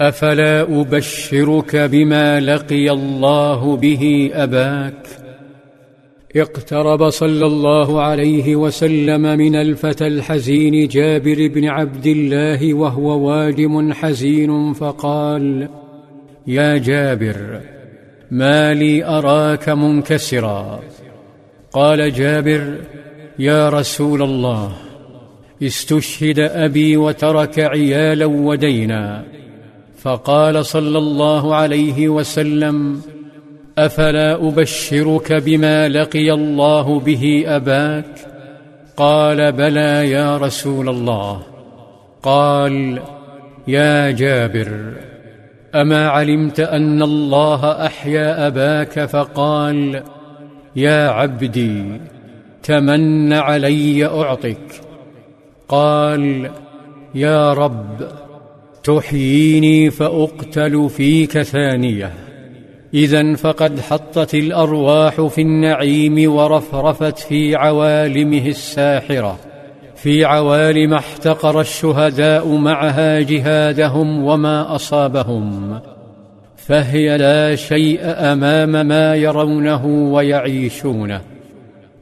أفلا أبشرك بما لقي الله به أباك؟ اقترب صلى الله عليه وسلم من الفتى الحزين جابر بن عبد الله وهو وادم حزين فقال يا جابر ما لي أراك منكسرا. قال جابر يا رسول الله استشهد أبي وترك عيالا ودينا. فقال صلى الله عليه وسلم أفلا أبشرك بما لقي الله به أباك؟ قال بلى يا رسول الله. قال يا جابر أما علمت أن الله أحيا أباك؟ فقال يا عبدي تمن علي أعطك. قال يا رب تحييني فأقتل فيك ثانية. اذا فقد حطت الأرواح في النعيم ورفرفت في عوالمه الساحرة. في عوالم احتقر الشهداء معها جهادهم وما أصابهم. فهي لا شيء أمام ما يرونه ويعيشونه.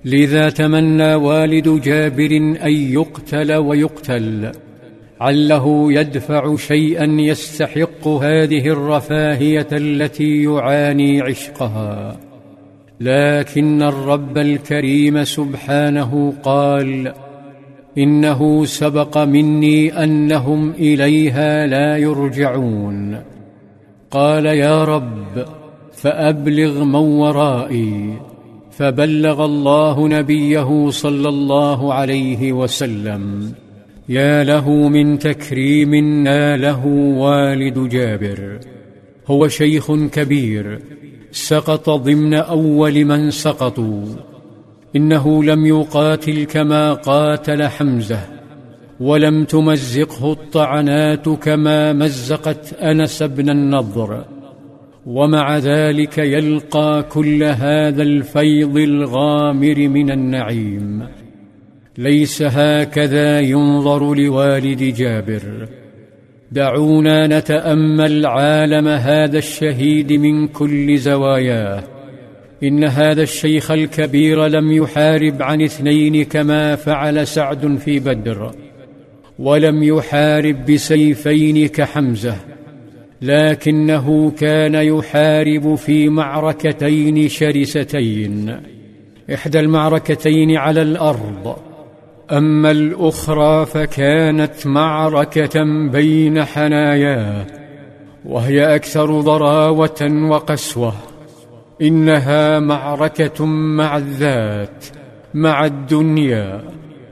لذا تمنى والد جابر أن يقتل ويقتل. عله يدفع شيئا يستحق هذه الرفاهية التي يعاني عشقها. لكن الرب الكريم سبحانه قال إنه سبق مني أنهم إليها لا يرجعون. قال يا رب فأبلغ من ورائي. فبلغ الله نبيه صلى الله عليه وسلم. يا له من تكريم ناله والد جابر. هو شيخ كبير. سقط ضمن أول من سقطوا. إنه لم يقاتل كما قاتل حمزة. ولم تمزقه الطعنات كما مزقت أنس بن النضر. ومع ذلك يلقى كل هذا الفيض الغامر من النعيم. ليس هكذا ينظر لوالد جابر. دعونا نتأمل عالم هذا الشهيد من كل زواياه. إن هذا الشيخ الكبير لم يحارب عن اثنين كما فعل سعد في بدر ولم يحارب بسيفين كحمزة لكنه كان يحارب في معركتين شرستين. إحدى المعركتين على الأرض. أما الأخرى فكانت معركة بين حناياه وهي أكثر ضراوة وقسوة إنها معركة مع الذات مع الدنيا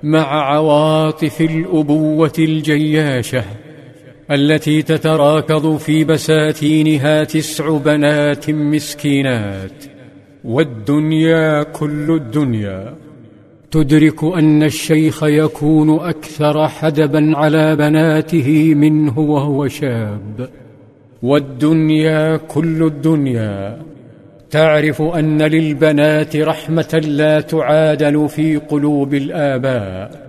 مع عواطف الأبوة الجياشة التي تتراكض في بساتينها تسع بنات مسكينات والدنيا كل الدنيا. تدرك أن الشيخ يكون أكثر حدبا على بناته منه وهو شاب. والدنيا كل الدنيا. تعرف أن للبنات رحمة لا تعادل في قلوب الآباء.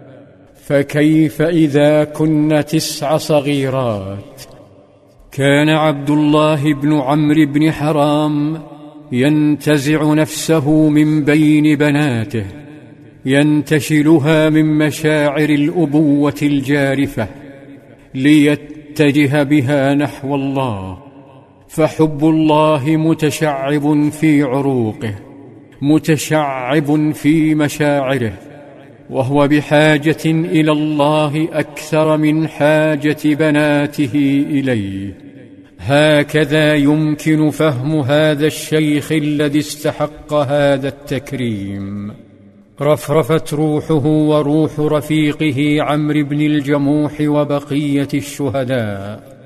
فكيف إذا كن تسع صغيرات؟ كان عبد الله بن عمرو بن حرام ينتزع نفسه من بين بناته. ينتشلها من مشاعر الأبوة الجارفة ليتجه بها نحو الله فحب الله متشعب في عروقه متشعب في مشاعره وهو بحاجة إلى الله أكثر من حاجة بناته إليه. هكذا يمكن فهم هذا الشيخ الذي استحق هذا التكريم. رفرفت روحه وروح رفيقه عمرو بن الجموح وبقية الشهداء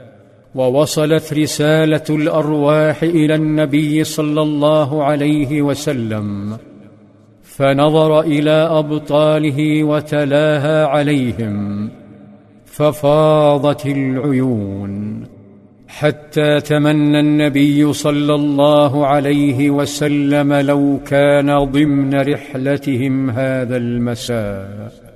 ووصلت رسالة الأرواح إلى النبي صلى الله عليه وسلم فنظر إلى أبطاله وتلاها عليهم ففاضت العيون. حتى تمنى النبي صلى الله عليه وسلم لو كان ضمن رحلتهم هذا المساء.